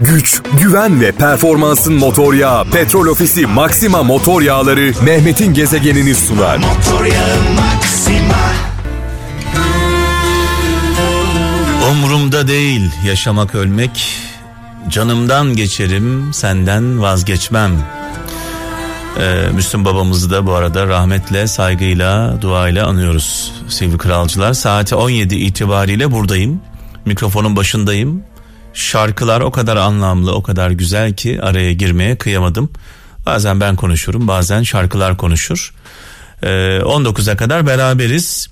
güç, güven ve performansın motor yağı Petrol Ofisi Maxima Motor Yağları Mehmet'in gezegenini sunar. Motor Maxima. Umrumda değil yaşamak ölmek, canımdan geçerim senden vazgeçmem. Ee, Müslüm babamızı da bu arada rahmetle, saygıyla, duayla anıyoruz sevgili kralcılar. Saati 17 itibariyle buradayım. Mikrofonun başındayım. Şarkılar o kadar anlamlı, o kadar güzel ki araya girmeye kıyamadım. Bazen ben konuşurum, bazen şarkılar konuşur. Ee, 19'a kadar beraberiz.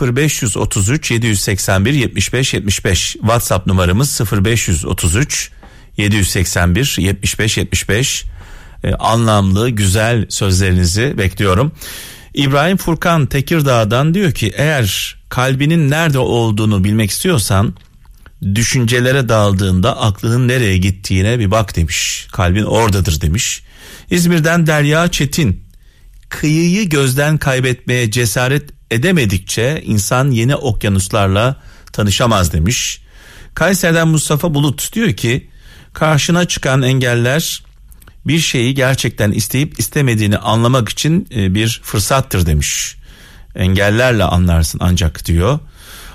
0533 781 75 75 WhatsApp numaramız 0533 781 75 75 ee, anlamlı güzel sözlerinizi bekliyorum. İbrahim Furkan Tekirdağ'dan diyor ki eğer kalbinin nerede olduğunu bilmek istiyorsan düşüncelere daldığında aklının nereye gittiğine bir bak demiş. Kalbin oradadır demiş. İzmir'den Derya Çetin kıyıyı gözden kaybetmeye cesaret edemedikçe insan yeni okyanuslarla tanışamaz demiş. Kayseri'den Mustafa Bulut diyor ki karşına çıkan engeller bir şeyi gerçekten isteyip istemediğini anlamak için e, bir fırsattır demiş. Engellerle anlarsın ancak diyor.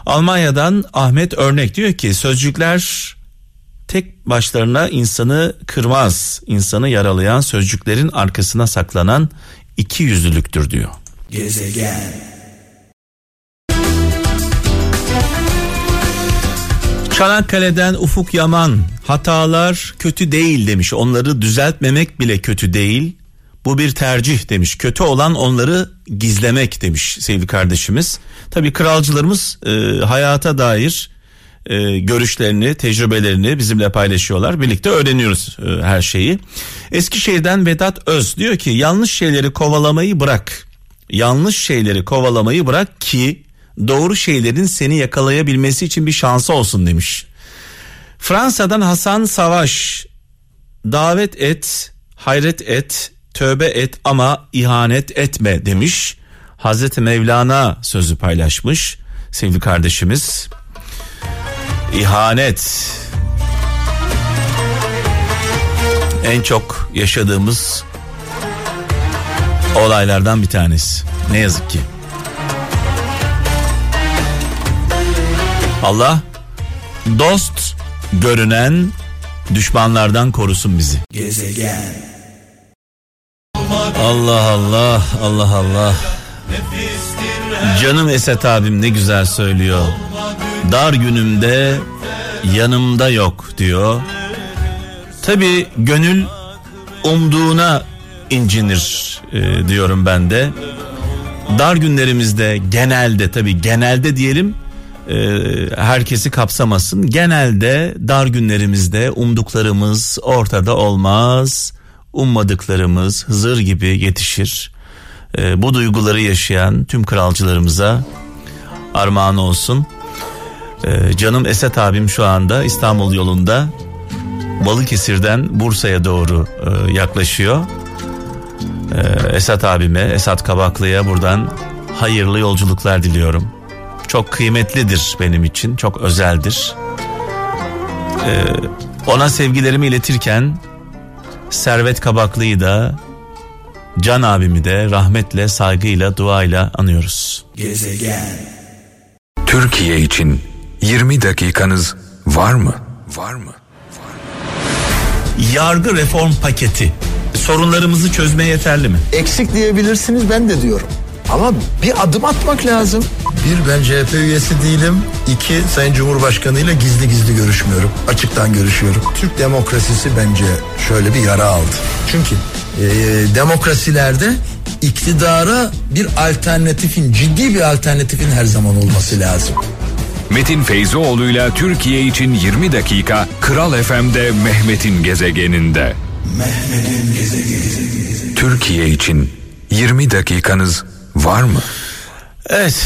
Almanya'dan Ahmet Örnek diyor ki sözcükler tek başlarına insanı kırmaz. insanı yaralayan sözcüklerin arkasına saklanan iki yüzlülüktür diyor. Gezegen Çanakkale'den Ufuk Yaman hatalar kötü değil demiş. Onları düzeltmemek bile kötü değil. Bu bir tercih demiş. Kötü olan onları gizlemek demiş sevgili kardeşimiz. Tabii kralcılarımız e, hayata dair e, görüşlerini, tecrübelerini bizimle paylaşıyorlar. Birlikte öğreniyoruz e, her şeyi. Eskişehir'den Vedat Öz diyor ki yanlış şeyleri kovalamayı bırak. Yanlış şeyleri kovalamayı bırak ki doğru şeylerin seni yakalayabilmesi için bir şansı olsun demiş. Fransa'dan Hasan Savaş davet et, hayret et, tövbe et ama ihanet etme demiş. Hazreti Mevlana sözü paylaşmış sevgili kardeşimiz. İhanet en çok yaşadığımız olaylardan bir tanesi. Ne yazık ki. Allah dost görünen düşmanlardan korusun bizi. Gezegen. Allah Allah Allah Allah. Canım Esat abim ne güzel söylüyor. Dar günümde yanımda yok diyor. Tabi gönül umduğuna incinir e, diyorum ben de. Dar günlerimizde genelde tabi genelde diyelim e, herkesi kapsamasın. Genelde dar günlerimizde umduklarımız ortada olmaz. Ummadıklarımız Hızır gibi yetişir. E, bu duyguları yaşayan tüm kralcılarımıza armağan olsun. E, canım Esat abim şu anda İstanbul yolunda Balıkesir'den Bursa'ya doğru e, yaklaşıyor. E, Esat abime, Esat Kabaklı'ya buradan hayırlı yolculuklar diliyorum çok kıymetlidir benim için çok özeldir. Ee, ona sevgilerimi iletirken Servet Kabaklı'yı da Can abimi de rahmetle, saygıyla, duayla anıyoruz. Gezegen. Türkiye için 20 dakikanız var mı? Var mı? Yargı reform paketi sorunlarımızı çözmeye yeterli mi? Eksik diyebilirsiniz ben de diyorum. Ama bir adım atmak lazım. Bir ben CHP üyesi değilim. İki Sayın Cumhurbaşkanı ile gizli gizli görüşmüyorum. Açıktan görüşüyorum. Türk demokrasisi bence şöyle bir yara aldı. Çünkü e, demokrasilerde iktidara bir alternatifin ciddi bir alternatifin her zaman olması lazım. Metin Feyzoğlu'yla Türkiye için 20 dakika Kral FM'de Mehmet'in gezegeninde. Mehmet'in gezegeni. Türkiye için 20 dakikanız var mı? Evet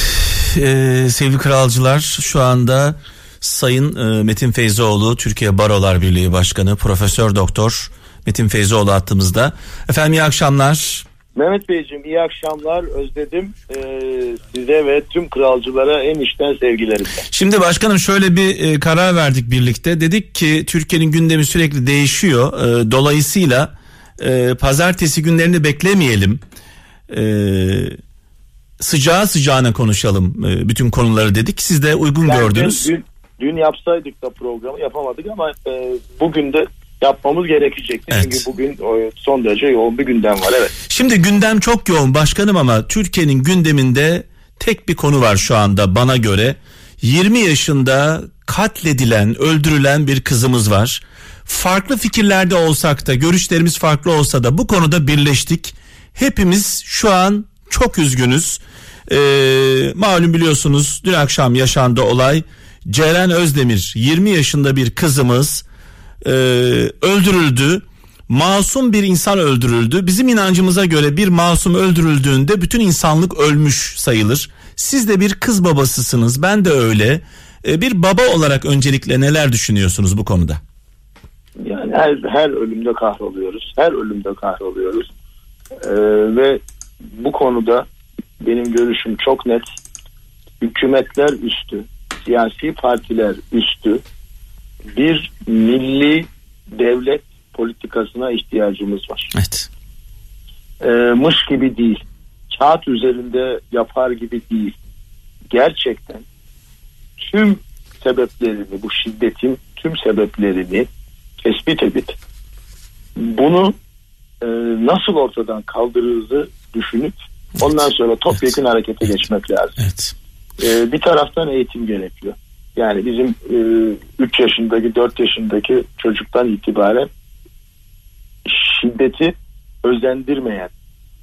e, sevgili kralcılar şu anda Sayın e, Metin Feyzoğlu Türkiye Barolar Birliği Başkanı Profesör Doktor Metin Feyzoğlu attığımızda. Efendim iyi akşamlar. Mehmet Beyciğim iyi akşamlar özledim ee, size ve tüm kralcılara en içten sevgilerimle. Şimdi başkanım şöyle bir e, karar verdik birlikte. Dedik ki Türkiye'nin gündemi sürekli değişiyor. E, dolayısıyla e, pazartesi günlerini beklemeyelim. E, sıcağı sıcağına konuşalım e, bütün konuları dedik. Siz de uygun Yani gördünüz. Dün, dün yapsaydık da programı yapamadık ama e, bugün de yapmamız gerekecekti. Evet. Çünkü bugün son derece yoğun bir gündem var evet. Şimdi gündem çok yoğun başkanım ama Türkiye'nin gündeminde tek bir konu var şu anda bana göre. 20 yaşında katledilen, öldürülen bir kızımız var. Farklı fikirlerde olsak da, görüşlerimiz farklı olsa da bu konuda birleştik. Hepimiz şu an çok üzgünüz. Ee, malum biliyorsunuz dün akşam yaşandı olay. Ceren Özdemir 20 yaşında bir kızımız e, öldürüldü. Masum bir insan öldürüldü. Bizim inancımıza göre bir masum öldürüldüğünde bütün insanlık ölmüş sayılır. Siz de bir kız babasısınız. Ben de öyle. E, bir baba olarak öncelikle neler düşünüyorsunuz bu konuda? Yani her, her ölümde kahroluyoruz. Her ölümde kahroluyoruz. Ee, ve bu konuda benim görüşüm çok net. Hükümetler üstü, siyasi partiler üstü bir milli devlet politikasına ihtiyacımız var. Evet. Ee, mış gibi değil. Kağıt üzerinde yapar gibi değil. Gerçekten tüm sebeplerini, bu şiddetin tüm sebeplerini tespit edip bunu e, nasıl ortadan kaldırırızı düşünüp ondan sonra topyekun harekete geçmek lazım. Evet. E, bir taraftan eğitim gerekiyor. Yani bizim 3 yaşındaki 4 yaşındaki çocuktan itibaren şiddeti özendirmeyen,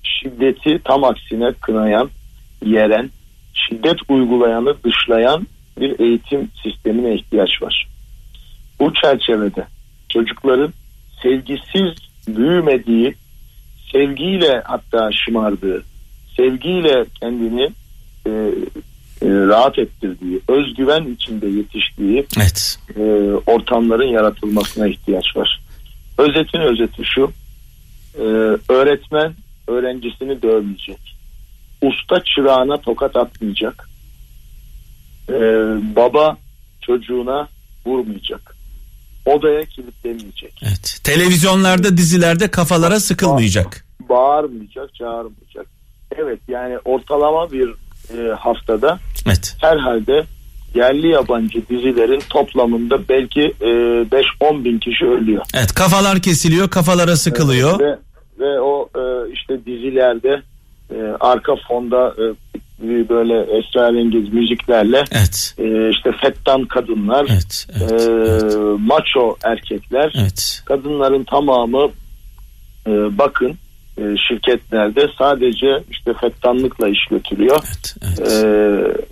şiddeti tam aksine kınayan, yeren, şiddet uygulayanı dışlayan bir eğitim sistemine ihtiyaç var. Bu çerçevede çocukların sevgisiz büyümediği, sevgiyle hatta şımardığı, sevgiyle kendini e, e, rahat ettirdiği, özgüven içinde yetiştiği Evet. e, ortamların yaratılmasına ihtiyaç var. Özetin özeti şu, e, öğretmen öğrencisini dövmeyecek, usta çırağına tokat atmayacak, e, baba çocuğuna vurmayacak, odaya kilitlemeyecek, Evet. Televizyonlarda, dizilerde kafalara sıkılmayacak. bağırmayacak, çağırmayacak. Evet yani ortalama bir e, haftada Evet. herhalde yerli yabancı dizilerin toplamında belki e, 5-10 bin kişi ölüyor. Evet. Kafalar kesiliyor, kafalara sıkılıyor. Ve, ve o e, işte dizilerde e, arka fonda e, böyle esrarengiz müziklerle Evet. e, işte fettan kadınlar, Evet. Evet. e, Evet. maço erkekler, Evet. kadınların tamamı e, bakın e, şirketlerde sadece işte fettanlıkla iş götürüyor. Evet. evet. Ee,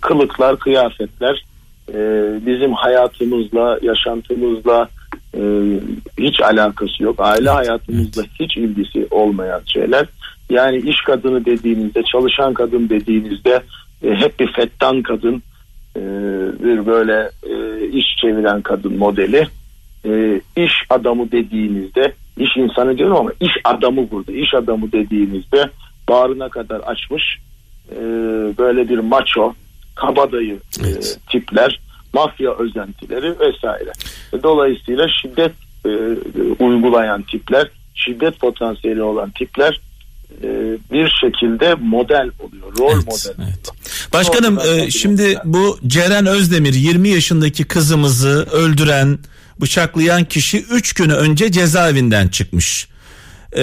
kılıklar, kıyafetler e, bizim hayatımızla, yaşantımızla e, hiç alakası yok. Aile hayatımızla hiç ilgisi olmayan şeyler. Yani iş kadını dediğinizde, çalışan kadın dediğinizde e, hep bir fettan kadın, e, bir böyle e, iş çeviren kadın modeli. E, iş adamı dediğinizde, iş insanı diyorum ama iş adamı burada. İş adamı dediğinizde bağrına kadar açmış e, böyle bir maço, kabadayı e, Evet. tipler, mafya özentileri vesaire. Dolayısıyla şiddet e, uygulayan tipler, şiddet potansiyeli olan tipler e, bir şekilde model oluyor, rol Evet, model. evet. Başkanım e, şimdi bu Ceren Özdemir 20 yaşındaki kızımızı öldüren, bıçaklayan kişi 3 gün önce cezaevinden çıkmış. E,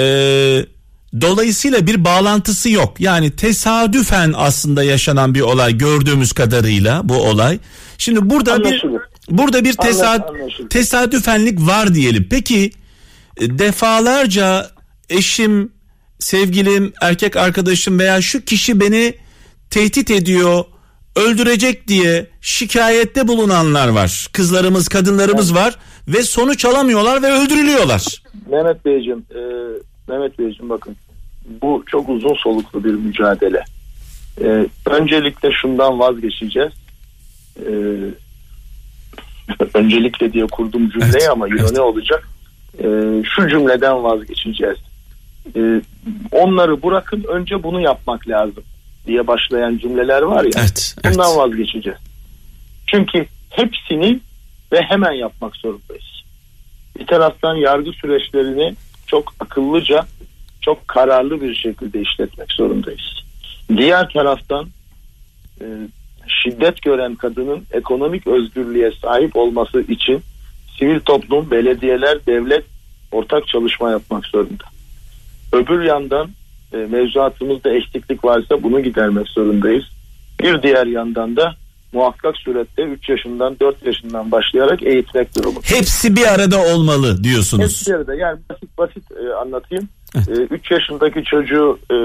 dolayısıyla bir bağlantısı yok. Yani tesadüfen aslında yaşanan bir olay gördüğümüz kadarıyla bu olay. Şimdi burada bir Anlaşılır. burada bir tesad anlaşılır. tesadüfenlik var diyelim. Peki e, defalarca eşim, sevgilim, erkek arkadaşım veya şu kişi beni tehdit ediyor, öldürecek diye şikayette bulunanlar var. Kızlarımız, kadınlarımız var ve sonuç alamıyorlar ve öldürülüyorlar. Mehmet Beyciğim, e, Mehmet Beyciğim bakın bu çok uzun soluklu bir mücadele. E, öncelikle şundan vazgeçeceğiz. E, öncelikle diye kurduğum cümleyi Evet, ama evet. ne olacak? E, şu cümleden vazgeçeceğiz. e, onları bırakın önce bunu yapmak lazım diye başlayan cümleler var ya. Evet, bundan evet. vazgeçeceğiz. Çünkü hepsini ve hemen yapmak zorundayız. Bir taraftan yargı süreçlerini çok akıllıca, çok kararlı bir şekilde işletmek zorundayız. Diğer taraftan e, şiddet gören kadının ekonomik özgürlüğe sahip olması için sivil toplum, belediyeler, devlet ortak çalışma yapmak zorunda. Öbür yandan e, mevzuatımızda eksiklik varsa bunu gidermek zorundayız. Bir diğer yandan da muhakkak surette 3 yaşından 4 yaşından başlayarak eğitmek durumu. Hepsi bir arada olmalı diyorsunuz. Hepsi bir arada yani basit basit e, anlatayım. 3 yaşındaki çocuğu e,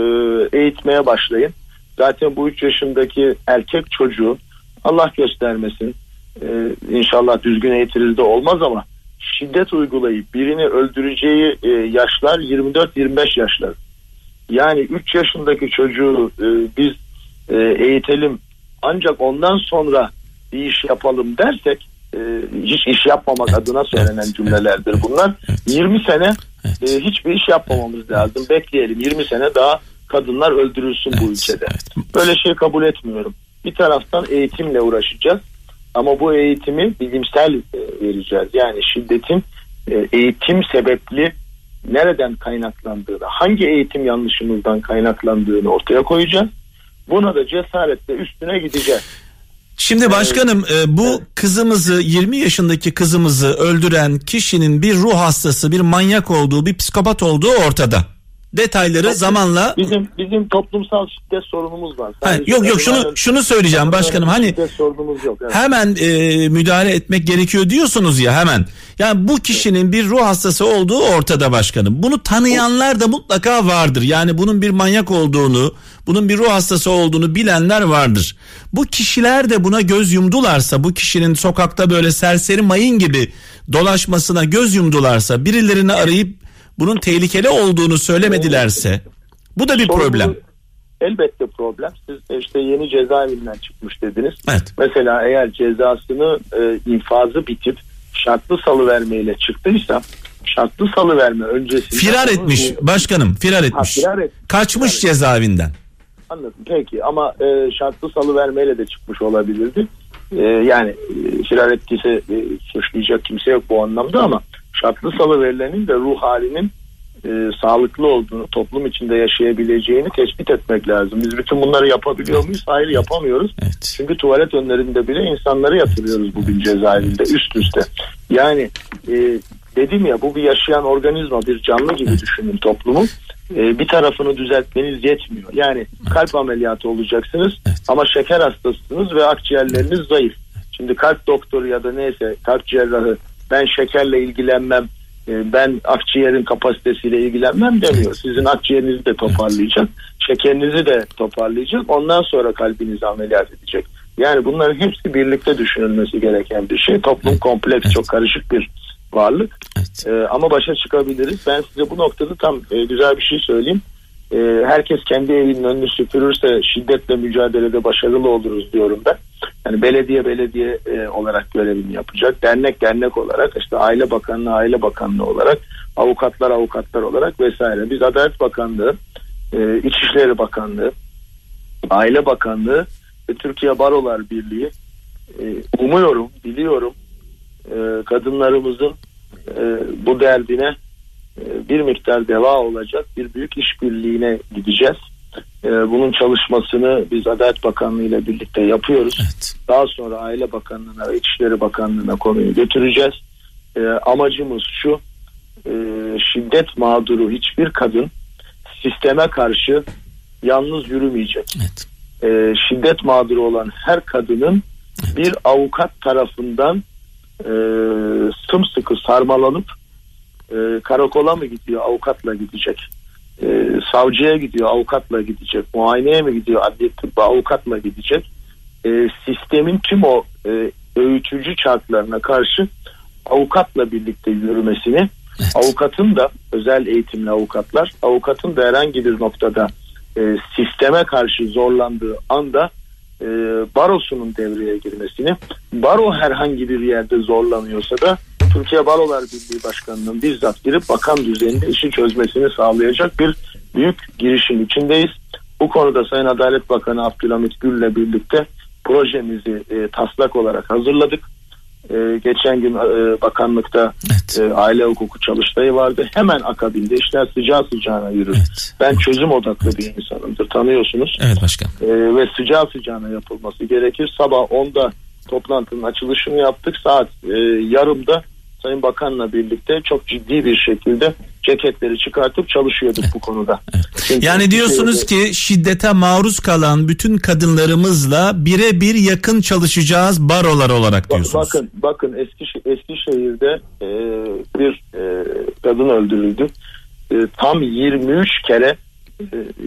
eğitmeye başlayın. Zaten bu 3 yaşındaki erkek çocuğu Allah göstermesin e, inşallah düzgün eğitildi olmaz ama şiddet uygulayıp birini öldüreceği e, yaşlar 24-25 yaşlar. Yani 3 yaşındaki çocuğu e, biz e, eğitelim ancak ondan sonra bir iş yapalım dersek e, hiç iş yapmamak Evet, adına söylenen evet, cümlelerdir evet, bunlar. evet. 20 sene Evet. e, hiçbir iş yapmamamız lazım. Bekleyelim 20 sene daha kadınlar öldürülsün bu Evet, ülkede. evet. Böyle şey kabul etmiyorum. Bir taraftan eğitimle uğraşacağız ama bu eğitimi bilimsel e, vereceğiz. Yani şiddetin e, eğitim sebepli nereden kaynaklandığını, hangi eğitim yanlışımızdan kaynaklandığını ortaya koyacağız. Buna da cesaretle üstüne gideceğiz. Şimdi başkanım e, bu kızımızı 20 yaşındaki kızımızı öldüren kişinin bir ruh hastası, bir manyak olduğu, bir psikopat olduğu ortada. Detayları zamanla Bizim bizim toplumsal şiddet sorunumuz var. Ha, Sadece yok yok şunu şunu söyleyeceğim başkanım hani sorunumuz yok. Evet. hemen e, müdahale etmek gerekiyor diyorsunuz ya hemen. Yani bu kişinin bir ruh hastası olduğu ortada başkanım. Bunu tanıyanlar da mutlaka vardır. Yani bunun bir manyak olduğunu, bunun bir ruh hastası olduğunu bilenler vardır. Bu kişiler de buna göz yumdularsa, bu kişinin sokakta böyle serseri mayın gibi dolaşmasına göz yumdularsa, birilerini arayıp bunun tehlikeli olduğunu söylemedilerse bu da bir Sorumlu- problem. Elbette problem. Siz işte yeni cezaevinden çıkmış dediniz. Evet. Mesela eğer cezasını e, infazı bitip şartlı salıvermeyle çıktıysa şartlı salıverme öncesinde Firar etmiş başkanım firar etmiş. firar et- Kaçmış firar cezaevinden. Anladım peki ama e, şartlı salıvermeyle de çıkmış olabilirdi. E, yani e, firar ettiyse e, suçlayacak kimse yok bu anlamda ama şartlı salıverilenin de ruh halinin e, sağlıklı olduğunu, toplum içinde yaşayabileceğini tespit etmek lazım. Biz bütün bunları yapabiliyor muyuz? Hayır yapamıyoruz. Evet. Çünkü tuvalet önlerinde bile insanları yatırıyoruz bugün cezaevinde üst üste. Yani e, dedim ya bu bir yaşayan organizma, bir canlı gibi düşünün toplumu. E, bir tarafını düzeltmeniz yetmiyor. Yani kalp ameliyatı olacaksınız Evet. ama şeker hastasınız ve akciğerleriniz zayıf. Şimdi kalp doktoru ya da neyse kalp cerrahı ben şekerle ilgilenmem e, ben akciğerin kapasitesiyle ilgilenmem demiyor. Sizin akciğerinizi de toparlayacak. Şekerinizi de toparlayacak. Ondan sonra kalbinizi ameliyat edecek. Yani bunların hepsi birlikte düşünülmesi gereken bir şey. Toplum kompleks, çok karışık bir varlık. Evet. Ee, ama başa çıkabiliriz. Ben size bu noktada tam e, güzel bir şey söyleyeyim. Ee, herkes kendi evinin önünü süpürürse şiddetle mücadelede başarılı oluruz diyorum ben. Yani belediye belediye e, olarak görevini yapacak. Dernek dernek olarak işte aile bakanlığı aile bakanlığı olarak avukatlar avukatlar olarak vesaire. Biz Adalet Bakanlığı, e, İçişleri Bakanlığı, Aile Bakanlığı ve Türkiye Barolar Birliği e, umuyorum, biliyorum e, kadınlarımızın e, bu derdine e, bir miktar deva olacak bir büyük işbirliğine gideceğiz. E, bunun çalışmasını biz Adalet Bakanlığı ile birlikte yapıyoruz. Evet. Daha sonra Aile Bakanlığı'na ve İçişleri Bakanlığı'na konuyu götüreceğiz. E, amacımız şu e, şiddet mağduru hiçbir kadın sisteme karşı yalnız yürümeyecek. Evet. E, şiddet mağduru olan her kadının bir avukat tarafından e, sımsıkı sarmalanıp e, karakola mı gidiyor avukatla gidecek e, savcıya gidiyor avukatla gidecek muayeneye mi gidiyor adli tıbba avukatla gidecek e, sistemin tüm o e, öğütücü çarklarına karşı avukatla birlikte yürümesini Evet. avukatın da özel eğitimli avukatlar avukatın da herhangi bir noktada e, sisteme karşı zorlandığı anda e, barosunun devreye girmesini baro herhangi bir yerde zorlanıyorsa da Türkiye Barolar Birliği Başkanı'nın bizzat girip bakan düzeyinde işi çözmesini sağlayacak bir büyük girişim içindeyiz. Bu konuda Sayın Adalet Bakanı Abdülhamit Gül'le birlikte projemizi e, taslak olarak hazırladık. E, geçen gün e, bakanlıkta Evet. e, aile hukuku çalıştayı vardı. Hemen akabinde işler sıcağı sıcağına yürür. Evet. Ben çözüm odaklı bir insanımdır tanıyorsunuz. Evet başkan. E, ve sıcağı sıcağına yapılması gerekir. Sabah 10'da toplantının açılışını yaptık. Saat e, yarımda Sayın Bakan'la birlikte çok ciddi bir şekilde ceketleri çıkartıp çalışıyorduk bu konuda. Çünkü Yani diyorsunuz ki şiddete maruz kalan bütün kadınlarımızla birebir yakın çalışacağız barolar olarak diyorsunuz. Bakın bakın Eskiş Eskişehir'de e, bir e, kadın öldürüldü. E, tam 23 kere e,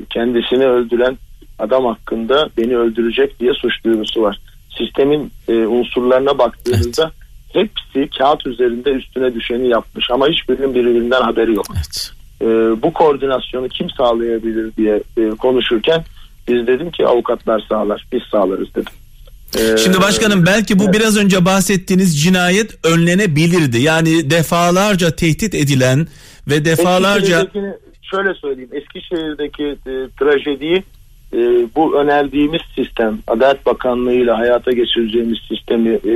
kendisini öldüren adam hakkında beni öldürecek diye suç duyurusu var. Sistemin e, unsurlarına baktığınızda hepsi kağıt üzerinde üstüne düşeni yapmış ama hiçbirinin birbirinden haberi yok. Evet. E, bu koordinasyonu kim sağlayabilir diye e, konuşurken biz dedim ki avukatlar sağlar biz sağlarız dedim. E, Şimdi başkanım belki bu evet. biraz önce bahsettiğiniz cinayet önlenebilirdi. Yani defalarca tehdit edilen ve defalarca şöyle söyleyeyim. Eskişehir'deki e, trajediyi e, bu önerdiğimiz sistem Adalet Bakanlığı ile hayata geçireceğimiz sistemi e,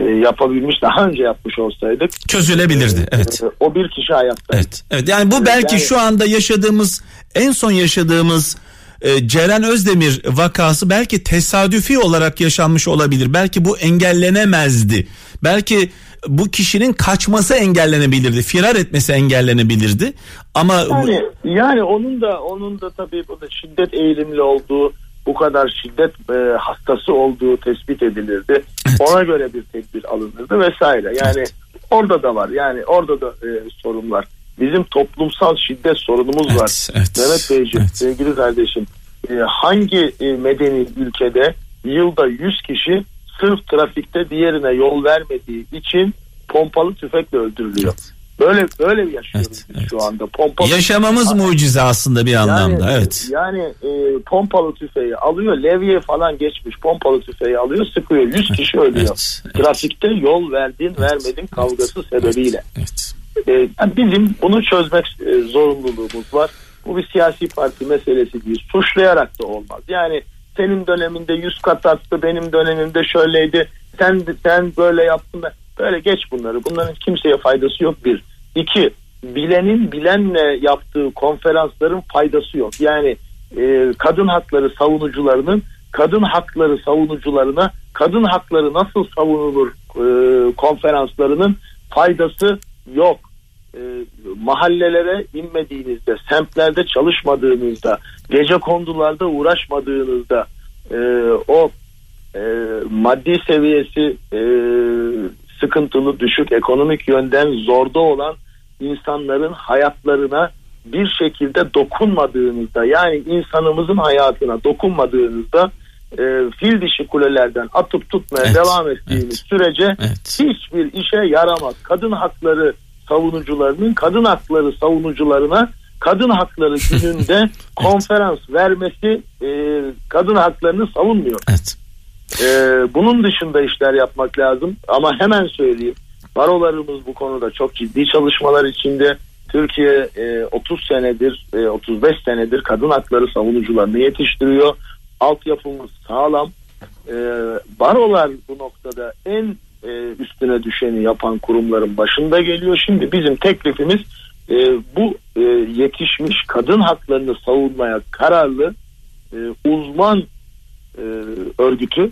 yapabilmiş daha önce yapmış olsaydık çözülebilirdi. Evet. e, o bir kişi hayatta. Evet. Evet. Yani bu belki Yani- şu anda yaşadığımız en son yaşadığımız e, Ceren Özdemir vakası belki tesadüfi olarak yaşanmış olabilir. Belki bu engellenemezdi. Belki bu kişinin kaçması engellenebilirdi. Firar etmesi engellenebilirdi. Ama Yani yani onun da onun da tabii bu da şiddet eğilimli olduğu bu kadar şiddet e, hastası olduğu tespit edilirdi. Ona göre bir tedbir alınırdı vesaire. Yani orada da var. Yani orada da e, sorun var. Bizim toplumsal şiddet sorunumuz Evet, var. evet, Mehmet Beyciğim, evet. sevgili kardeşim, e, hangi e, medeni ülkede yılda 100 kişi sırf trafikte diğerine yol vermediği için pompalı tüfekle öldürülüyor. Böyle böyle yaşıyoruz Evet, evet. şu anda. Pompalı yaşamamız mucize aslında bir anlamda. yani, Evet. Yani e, pompalı tüfeği alıyor, levye falan geçmiş pompalı tüfeği alıyor, sıkıyor. 100 kişi ölüyor. Evet, evet. Trafikte yol verdin, vermedin kavgası sebebiyle. Evet. E, yani bizim bunu çözmek e, zorunluluğumuz var. Bu bir siyasi parti meselesi değil. Suçlayarak da olmaz. Yani senin döneminde 100 kat arttı, benim dönemimde şöyleydi. Sen sen böyle yaptın da böyle geç bunları. Bunların kimseye faydası yok bir. İki, bilenin bilenle yaptığı konferansların faydası yok. Yani e, kadın hakları savunucularının kadın hakları savunucularına kadın hakları nasıl savunulur e, konferanslarının faydası yok. E, mahallelere inmediğinizde, semtlerde çalışmadığınızda, gece kondularda uğraşmadığınızda e, o e, maddi seviyesi e, sıkıntılı, düşük, ekonomik yönden zorda olan insanların hayatlarına bir şekilde dokunmadığınızda yani insanımızın hayatına dokunmadığınızda e, fil dişi kulelerden atıp tutmaya Evet, devam ettiğiniz evet. sürece Evet. hiçbir işe yaramaz. Kadın hakları savunucularının kadın hakları savunucularına kadın hakları gününde konferans vermesi e, kadın haklarını savunmuyor. Evet. E, bunun dışında işler yapmak lazım ama hemen söyleyeyim barolarımız bu konuda çok ciddi çalışmalar içinde. Türkiye e, 30 senedir, e, 35 senedir kadın hakları savunucularını yetiştiriyor. Altyapımız sağlam. E, barolar bu noktada en e, üstüne düşeni yapan kurumların başında geliyor. Şimdi bizim teklifimiz e, bu e, yetişmiş kadın haklarını savunmaya kararlı e, uzman e, örgütü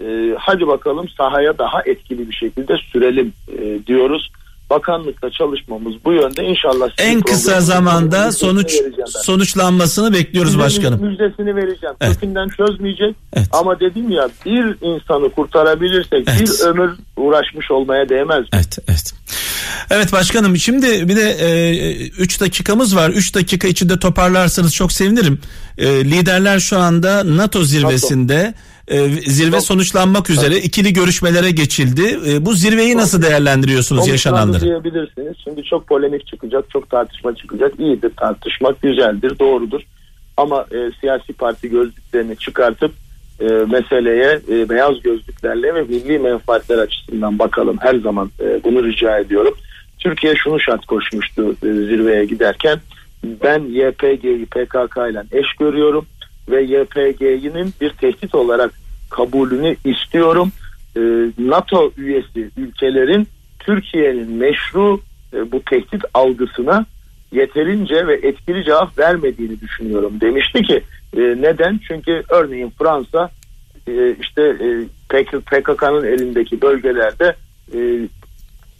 e, hadi bakalım sahaya daha etkili bir şekilde sürelim e, diyoruz. Bakanlıkta çalışmamız bu yönde inşallah. En kısa zamanda müjdesini sonuç sonuçlanmasını bekliyoruz Müjde- başkanım. Müjdesini vereceğim. Evet. Kökünden çözmeyecek. Evet. Ama dedim ya bir insanı kurtarabilirsek Evet. bir ömür uğraşmış olmaya değmez. Evet, evet. Evet başkanım şimdi bir de 3 dakikamız var. 3 dakika içinde toparlarsanız çok sevinirim. E, liderler şu anda NATO zirvesinde e, zirve sonuçlanmak üzere ikili görüşmelere geçildi. E, bu zirveyi nasıl değerlendiriyorsunuz yaşananları? diyebilirsiniz. Şimdi çok polemik çıkacak, çok tartışma çıkacak. İyidir tartışmak, güzeldir, doğrudur. Ama e, siyasi parti gözlüklerini çıkartıp e, meseleye e, beyaz gözlüklerle ve milli menfaatler açısından bakalım. Her zaman e, bunu rica ediyorum. Türkiye şunu şart koşmuştu e, zirveye giderken. Ben YPG'yi PKK ile eş görüyorum ve YPG'nin bir tehdit olarak kabulünü istiyorum. E, NATO üyesi ülkelerin Türkiye'nin meşru e, bu tehdit algısına yeterince ve etkili cevap vermediğini düşünüyorum demişti ki e, neden? Çünkü örneğin Fransa e, işte e, PKK'nın elindeki bölgelerde e,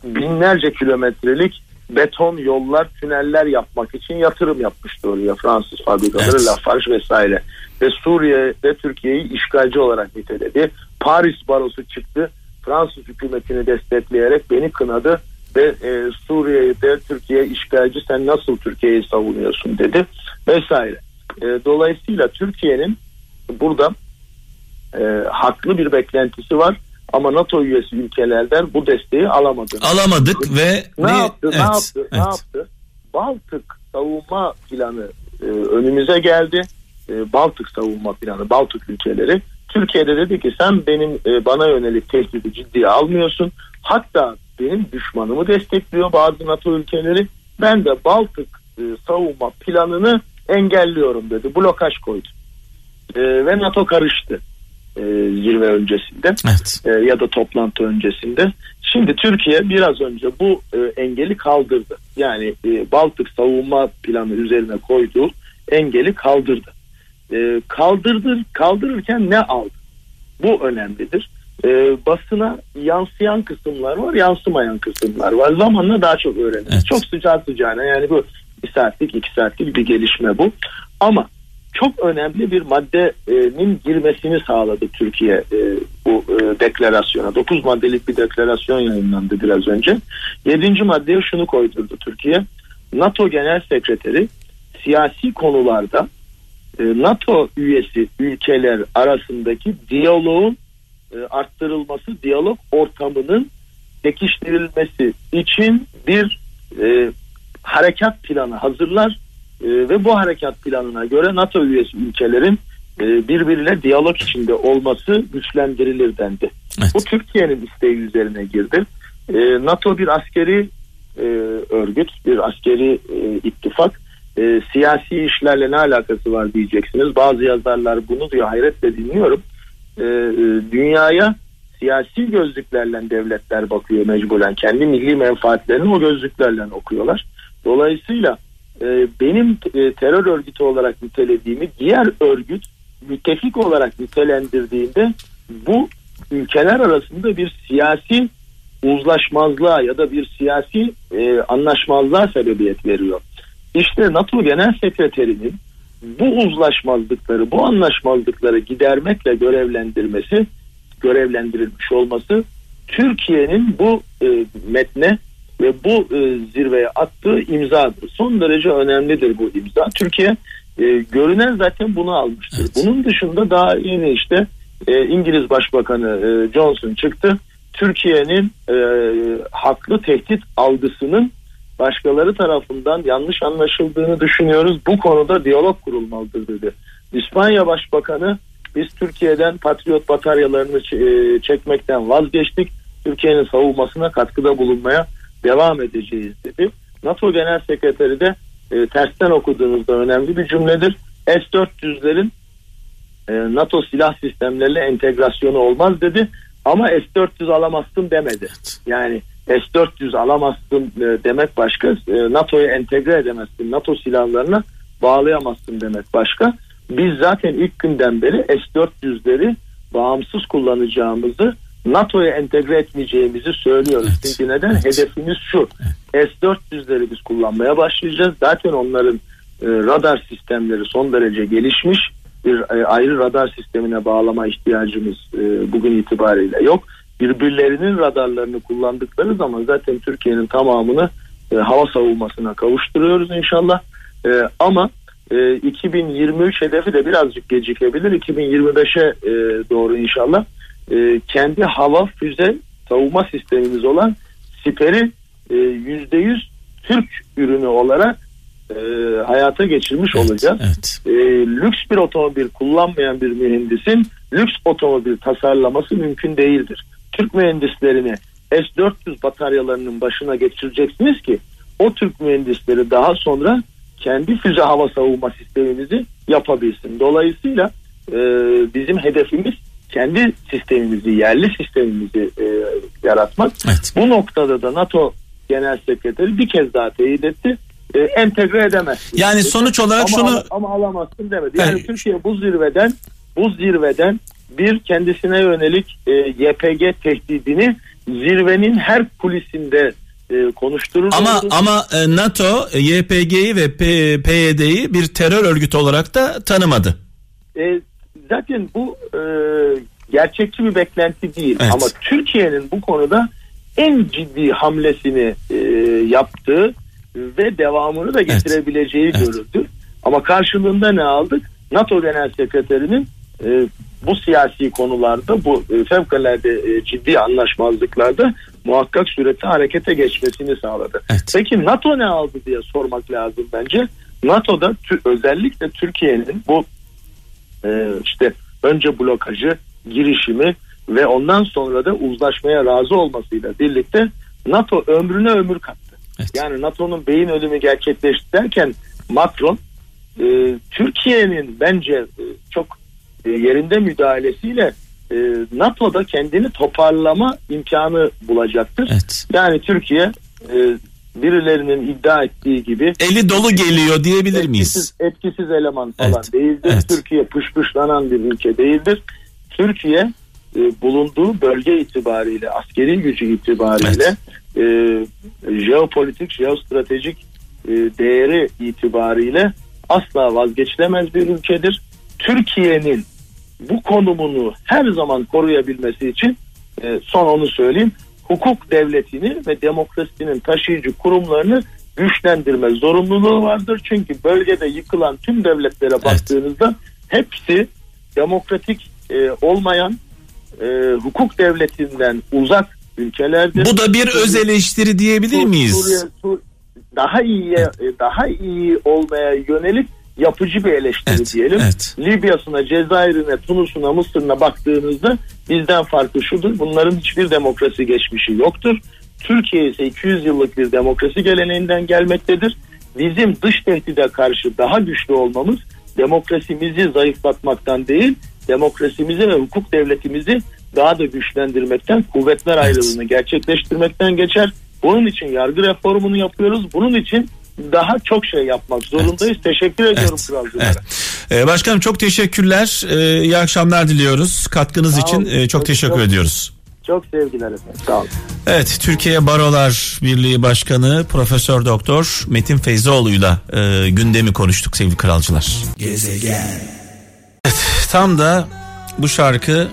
binlerce kilometrelik beton yollar, tüneller yapmak için yatırım yapmıştı oraya Fransız fabrikaları, evet. Lafarge vesaire. Ve Suriye'de Türkiye'yi işgalci olarak niteledi. Paris barosu çıktı. Fransız hükümetini destekleyerek beni kınadı ve e, Suriye'de Türkiye işgalci sen nasıl Türkiye'yi savunuyorsun dedi vesaire. E, dolayısıyla Türkiye'nin burada e, haklı bir beklentisi var ama NATO üyesi ülkelerden bu desteği alamadı. Alamadık ve ne, ne yaptı? Evet, ne yaptı? Evet. Ne yaptı? Baltık savunma planı e, önümüze geldi. E, Baltık savunma planı, Baltık ülkeleri. Türkiye'de dedi ki sen benim e, bana yönelik tehdidi ciddiye almıyorsun. Hatta benim düşmanımı destekliyor bazı NATO ülkeleri. Ben de Baltık e, savunma planını engelliyorum dedi. Blokaj koydu. E, ve NATO karıştı e, zirve öncesinde evet. e, ya da toplantı öncesinde. Şimdi Türkiye biraz önce bu e, engeli kaldırdı. Yani e, Baltık savunma planı üzerine koyduğu engeli kaldırdı. E, kaldırdır kaldırırken ne aldı? Bu önemlidir. E, basına yansıyan kısımlar var, yansımayan kısımlar var. Zamanla daha çok öğreniriz. Evet. Çok sıcak sıcağına yani bu bir saatlik iki saatlik bir gelişme bu. Ama çok önemli bir maddenin girmesini sağladı Türkiye e, bu e, deklarasyona. 9 maddelik bir deklarasyon yayınlandı biraz önce. 7. maddeye şunu koydurdu Türkiye. NATO Genel Sekreteri siyasi konularda e, NATO üyesi ülkeler arasındaki diyaloğun arttırılması, diyalog ortamının pekiştirilmesi için bir harekat planı hazırlar e, ve bu harekat planına göre NATO üyesi ülkelerin e, birbiriyle diyalog içinde olması güçlendirilir dendi. Evet. Bu Türkiye'nin isteği üzerine girdi. E, NATO bir askeri e, örgüt, bir askeri e, ittifak. E, siyasi işlerle ne alakası var diyeceksiniz. Bazı yazarlar bunu diyor hayretle dinliyorum. E, e, dünyaya siyasi gözlüklerle devletler bakıyor mecburen. Kendi milli menfaatlerini o gözlüklerle okuyorlar. Dolayısıyla e, benim e, terör örgütü olarak nitelediğimi diğer örgüt müttefik olarak nitelendirdiğinde bu ülkeler arasında bir siyasi uzlaşmazlığa ya da bir siyasi e, anlaşmazlığa sebebiyet veriyor. İşte NATO Genel Sekreterinin bu uzlaşmazlıkları, bu anlaşmazlıkları gidermekle görevlendirmesi, görevlendirilmiş olması Türkiye'nin bu e, metne ve bu e, zirveye attığı imzadır. Son derece önemlidir bu imza. Türkiye e, görünen zaten bunu almıştır. Evet. Bunun dışında daha yeni işte e, İngiliz Başbakanı e, Johnson çıktı. Türkiye'nin e, haklı tehdit algısının başkaları tarafından yanlış anlaşıldığını düşünüyoruz. Bu konuda diyalog kurulmalıdır dedi. İspanya Başbakanı biz Türkiye'den patriot bataryalarını e, çekmekten vazgeçtik. Türkiye'nin savunmasına katkıda bulunmaya devam edeceğiz dedi. NATO Genel Sekreteri de e, tersten okuduğunuzda önemli bir cümledir. S-400'lerin e, NATO silah sistemleriyle entegrasyonu olmaz dedi ama S-400 alamazsın demedi. Yani S-400 alamazsın e, demek başka, e, NATO'ya entegre edemezsin, NATO silahlarına bağlayamazsın demek başka. Biz zaten ilk günden beri S-400'leri bağımsız kullanacağımızı NATO'ya entegre etmeyeceğimizi söylüyoruz. Evet. Çünkü neden? Evet. Hedefimiz şu. Evet. S-400'leri biz kullanmaya başlayacağız. Zaten onların e, radar sistemleri son derece gelişmiş. Bir e, ayrı radar sistemine bağlama ihtiyacımız e, bugün itibariyle yok. Birbirlerinin radarlarını kullandıkları zaman zaten Türkiye'nin tamamını e, hava savunmasına kavuşturuyoruz inşallah. E, ama e, 2023 hedefi de birazcık gecikebilir. 2025'e e, doğru inşallah e, kendi hava füze savunma sistemimiz olan Siper'i e, yüzde yüz Türk ürünü olarak e, hayata geçirmiş Evet, olacağız. evet. E, lüks bir otomobil kullanmayan bir mühendisin lüks otomobil tasarlaması mümkün değildir. Türk mühendislerini S-400 bataryalarının başına geçireceksiniz ki o Türk mühendisleri daha sonra kendi füze hava savunma sistemimizi yapabilsin. Dolayısıyla e, bizim hedefimiz kendi sistemimizi, yerli sistemimizi e, yaratmak. Evet. Bu noktada da NATO Genel Sekreteri bir kez daha teyit etti. E, entegre edemezsin. Yani dedi. sonuç olarak ama, şunu- ama alamazsın demedi. Yani Evet. Türkiye bu zirveden bu zirveden bir kendisine yönelik e, YPG tehdidini zirvenin her kulisinde e, konuşturur. Ama ama e, NATO e, YPG'yi ve PYD'yi bir terör örgütü olarak da tanımadı. E, zaten bu e, gerçekçi bir beklenti değil. Evet. Ama Türkiye'nin bu konuda en ciddi hamlesini e, yaptığı ve devamını da getirebileceği Evet. görüldü. Ama karşılığında ne aldık? NATO Genel Sekreterinin e, bu siyasi konularda bu e, fevkalade e, ciddi anlaşmazlıklarda muhakkak surette harekete geçmesini sağladı. Evet. Peki NATO ne aldı diye sormak lazım bence. NATO'da tü- özellikle Türkiye'nin bu e, işte önce blokajı, girişimi ve ondan sonra da uzlaşmaya razı olmasıyla birlikte NATO ömrüne ömür kattı. Evet. Yani NATO'nun beyin ölümü gerçekleşti derken Macron e, Türkiye'nin bence e, çok e, yerinde müdahalesiyle e, NATO'da kendini toparlama imkanı bulacaktır. Evet. Yani Türkiye e, birilerinin iddia ettiği gibi Eli dolu geliyor diyebilir miyiz? etkisiz, etkisiz eleman falan Evet, değildir. evet. Türkiye pışpışlanan bir ülke değildir. Türkiye e, bulunduğu bölge itibariyle, askeri gücü itibariyle, e, jeopolitik, jeostratejik e, değeri itibariyle asla vazgeçilemez bir ülkedir. Türkiye'nin bu konumunu her zaman koruyabilmesi için e, son onu söyleyeyim hukuk devletini ve demokrasinin taşıyıcı kurumlarını güçlendirme zorunluluğu vardır. Çünkü bölgede yıkılan tüm devletlere baktığınızda hepsi demokratik e, olmayan e, hukuk devletinden uzak ülkelerdir. Bu da bir öz eleştiri diyebilir miyiz? Suriye, Sur- daha iyiye e, daha iyi olmaya yönelik yapıcı bir eleştiri Evet, diyelim. evet. Libya'sına, Cezayir'ine, Tunus'una, Mısır'ına baktığınızda bizden farkı şudur. Bunların hiçbir demokrasi geçmişi yoktur. Türkiye ise 200 yıllık bir demokrasi geleneğinden gelmektedir. Bizim dış tehdide karşı daha güçlü olmamız demokrasimizi zayıflatmaktan değil, demokrasimizi ve hukuk devletimizi daha da güçlendirmekten, kuvvetler ayrılığını gerçekleştirmekten geçer. Bunun için yargı reformunu yapıyoruz. Bunun için daha çok şey yapmak zorundayız. Teşekkür ediyorum Evet, kralcılara. evet. Ee, başkanım çok teşekkürler. Ee, iyi akşamlar diliyoruz. Katkınız Sağ için olun. e, çok Çok- teşekkür çok- ediyoruz. Çok sevgiler efendim. Sağ olun. Evet, Türkiye Barolar Birliği Başkanı Profesör Doktor Metin Feyzoğlu'yla e, gündemi konuştuk sevgili kralcılar. Gezegen. Tam da bu şarkı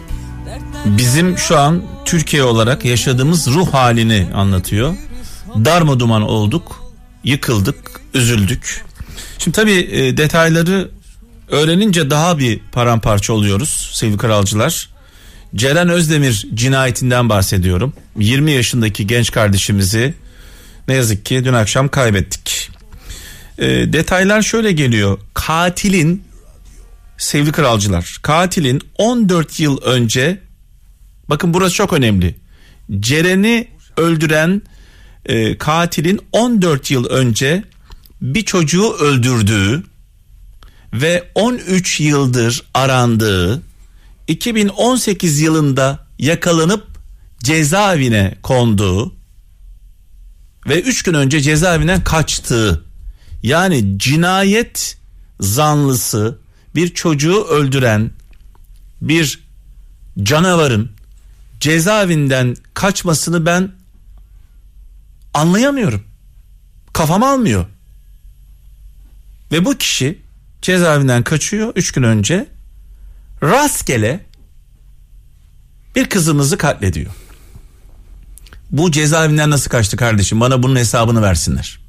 bizim şu an Türkiye olarak yaşadığımız ruh halini anlatıyor. Darma duman olduk, yıkıldık, üzüldük. Şimdi tabii e, detayları öğrenince daha bir paramparça oluyoruz sevgili kralcılar. Ceren Özdemir cinayetinden bahsediyorum. 20 yaşındaki genç kardeşimizi ne yazık ki dün akşam kaybettik. E, detaylar şöyle geliyor. Katilin sevgili kralcılar katilin 14 yıl önce bakın burası çok önemli. Ceren'i öldüren e, katilin 14 yıl önce bir çocuğu öldürdüğü ve 13 yıldır arandığı 2018 yılında yakalanıp cezaevine konduğu ve 3 gün önce cezaevinden kaçtığı yani cinayet zanlısı bir çocuğu öldüren bir canavarın cezaevinden kaçmasını ben anlayamıyorum. Kafam almıyor. Ve bu kişi cezaevinden kaçıyor 3 gün önce rastgele bir kızımızı katlediyor. Bu cezaevinden nasıl kaçtı kardeşim? Bana bunun hesabını versinler.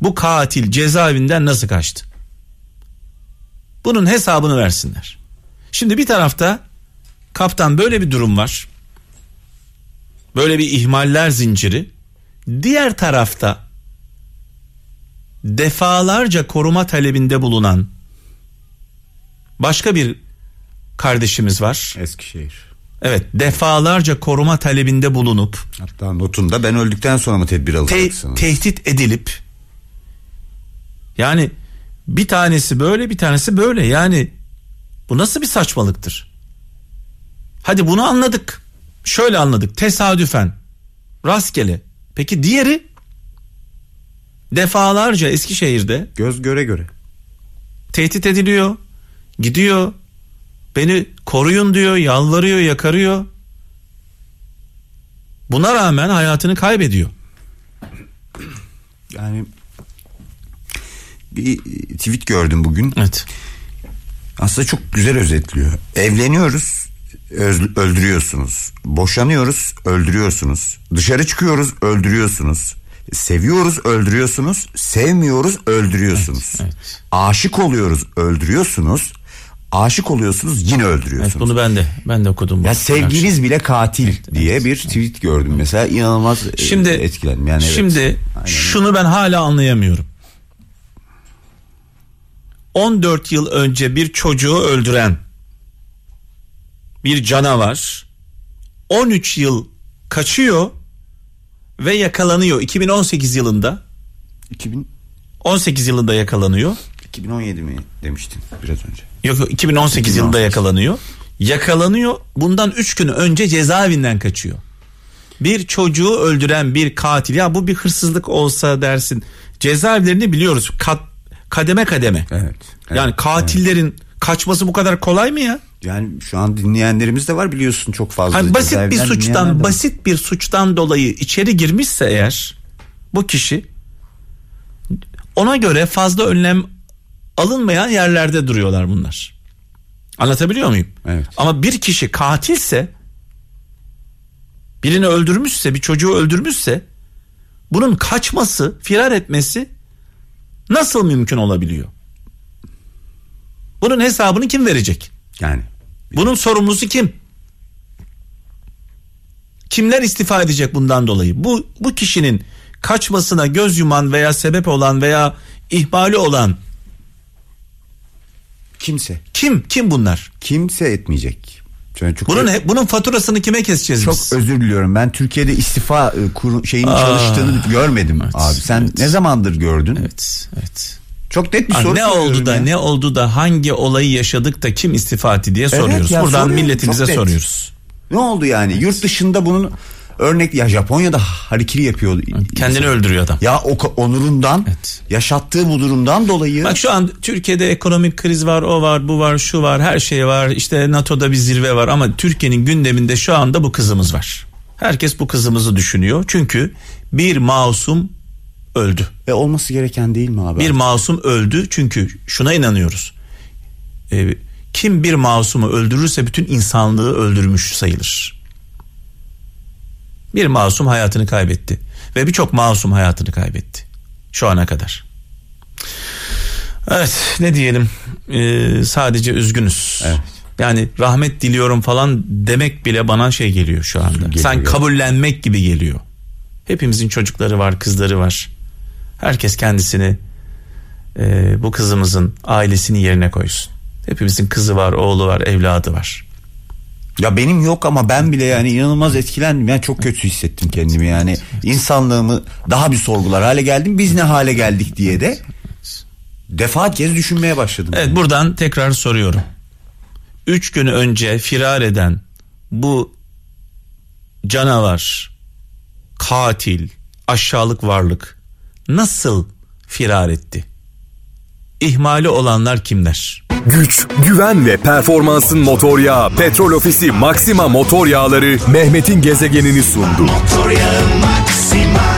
Bu katil cezaevinden nasıl kaçtı? Bunun hesabını versinler. Şimdi bir tarafta kaptan böyle bir durum var. Böyle bir ihmaller zinciri. Diğer tarafta defalarca koruma talebinde bulunan başka bir kardeşimiz var. Eskişehir. Evet defalarca koruma talebinde bulunup Hatta notunda ben öldükten sonra mı tedbir te- alacaksınız? tehdit edilip yani bir tanesi böyle bir tanesi böyle yani bu nasıl bir saçmalıktır? Hadi bunu anladık. Şöyle anladık tesadüfen rastgele. Peki diğeri defalarca Eskişehir'de Göz göre göre. tehdit ediliyor. Gidiyor. Beni koruyun diyor, yalvarıyor, yakarıyor. Buna rağmen hayatını kaybediyor. Yani bir tweet gördüm bugün. Evet. Aslında çok güzel özetliyor. Evleniyoruz, öldürüyorsunuz. Boşanıyoruz, öldürüyorsunuz. Dışarı çıkıyoruz, öldürüyorsunuz. Seviyoruz, öldürüyorsunuz. Sevmiyoruz, öldürüyorsunuz. Evet, Aşık oluyoruz, öldürüyorsunuz. Aşık oluyorsunuz, yine öldürüyorsunuz. Evet bunu ben de ben de okudum. Ya sevginiz bile katil diye bir tweet gördüm mesela inanılmaz e, Şimdi etkilendim yani evet. Şimdi Aynen. şunu ben hala anlayamıyorum. 14 yıl önce bir çocuğu öldüren bir canavar 13 yıl kaçıyor ve yakalanıyor 2018 yılında 2000 18 yılında yakalanıyor. 2017 mi demiştin biraz önce. Yok yok, 2018 yılında yakalanıyor. Yakalanıyor. Bundan 3 gün önce cezaevinden kaçıyor. Bir çocuğu öldüren bir katil. Ya bu bir hırsızlık olsa dersin. Cezaevlerini biliyoruz. Kat, kademe kademe. Evet. yani katillerin kaçması bu kadar kolay mı ya? Yani şu an dinleyenlerimiz de var biliyorsun çok fazla. Hani basit bir suçtan basit bir suçtan dolayı içeri girmişse eğer bu kişi ona göre fazla önlem alınmayan yerlerde duruyorlar bunlar. Anlatabiliyor muyum? Evet. Ama bir kişi katilse birini öldürmüşse bir çocuğu öldürmüşse bunun kaçması firar etmesi nasıl mümkün olabiliyor? Bunun hesabını kim verecek? Yani Bunun sorumlusu kim? Kimler istifa edecek bundan dolayı? Bu bu kişinin kaçmasına göz yuman veya sebep olan veya ihmali olan kimse kim? Kim bunlar? kimse etmeyecek. Yani çok Bunun he- bunun faturasını kime keseceğiz çok biz? özür diliyorum. Ben Türkiye'de istifa e, kuru, şeyinin Aa, çalıştığını görmedim evet, abi. Sen evet. ne zamandır gördün? Evet, evet. Çok net bir Ha, soru ne oldu da ya. ne oldu da hangi olayı yaşadık da kim istifa etti diye soruyoruz. ya, Buradan soruyorum. milletimize Çok net. soruyoruz. Ne oldu yani? Yurt dışında bunun örnek ya Japonya'da harikiri yapıyor. Kendini öldürüyor adam. Ya o onurundan Evet. yaşattığı bu durumdan dolayı Bak şu an Türkiye'de ekonomik kriz var, o var, bu var, şu var, her şey var. İşte NATO'da bir zirve var ama Türkiye'nin gündeminde şu anda bu kızımız var. Herkes bu kızımızı düşünüyor. Çünkü bir masum öldü. e, olması gereken değil mi abi? Bir masum öldü çünkü şuna inanıyoruz. Ee, kim bir masumu öldürürse bütün insanlığı öldürmüş sayılır. Bir masum hayatını kaybetti ve birçok masum hayatını kaybetti şu ana kadar. Evet ne diyelim Ee, sadece üzgünüz. Evet. Yani rahmet diliyorum falan demek bile bana şey geliyor şu anda. Geliyor, geliyor. kabullenmek gibi geliyor. Hepimizin çocukları var, kızları var. Herkes kendisini e, bu kızımızın ailesini yerine koysun. Hepimizin kızı var, oğlu var, evladı var. Ya benim yok ama ben bile yani inanılmaz etkilendim. Yani çok kötü hissettim kendimi yani. insanlığımı daha bir sorgular hale geldim. Biz ne hale geldik diye de defaat kez düşünmeye başladım. Evet buradan tekrar soruyorum. Üç gün önce firar eden bu canavar, katil, aşağılık varlık nasıl firar etti? İhmali olanlar kimler? Güç, güven ve performansın motor yağı Petrol Ofisi Maxima motor yağları Mehmet'in gezegenini sundu. Motor yağı Maxima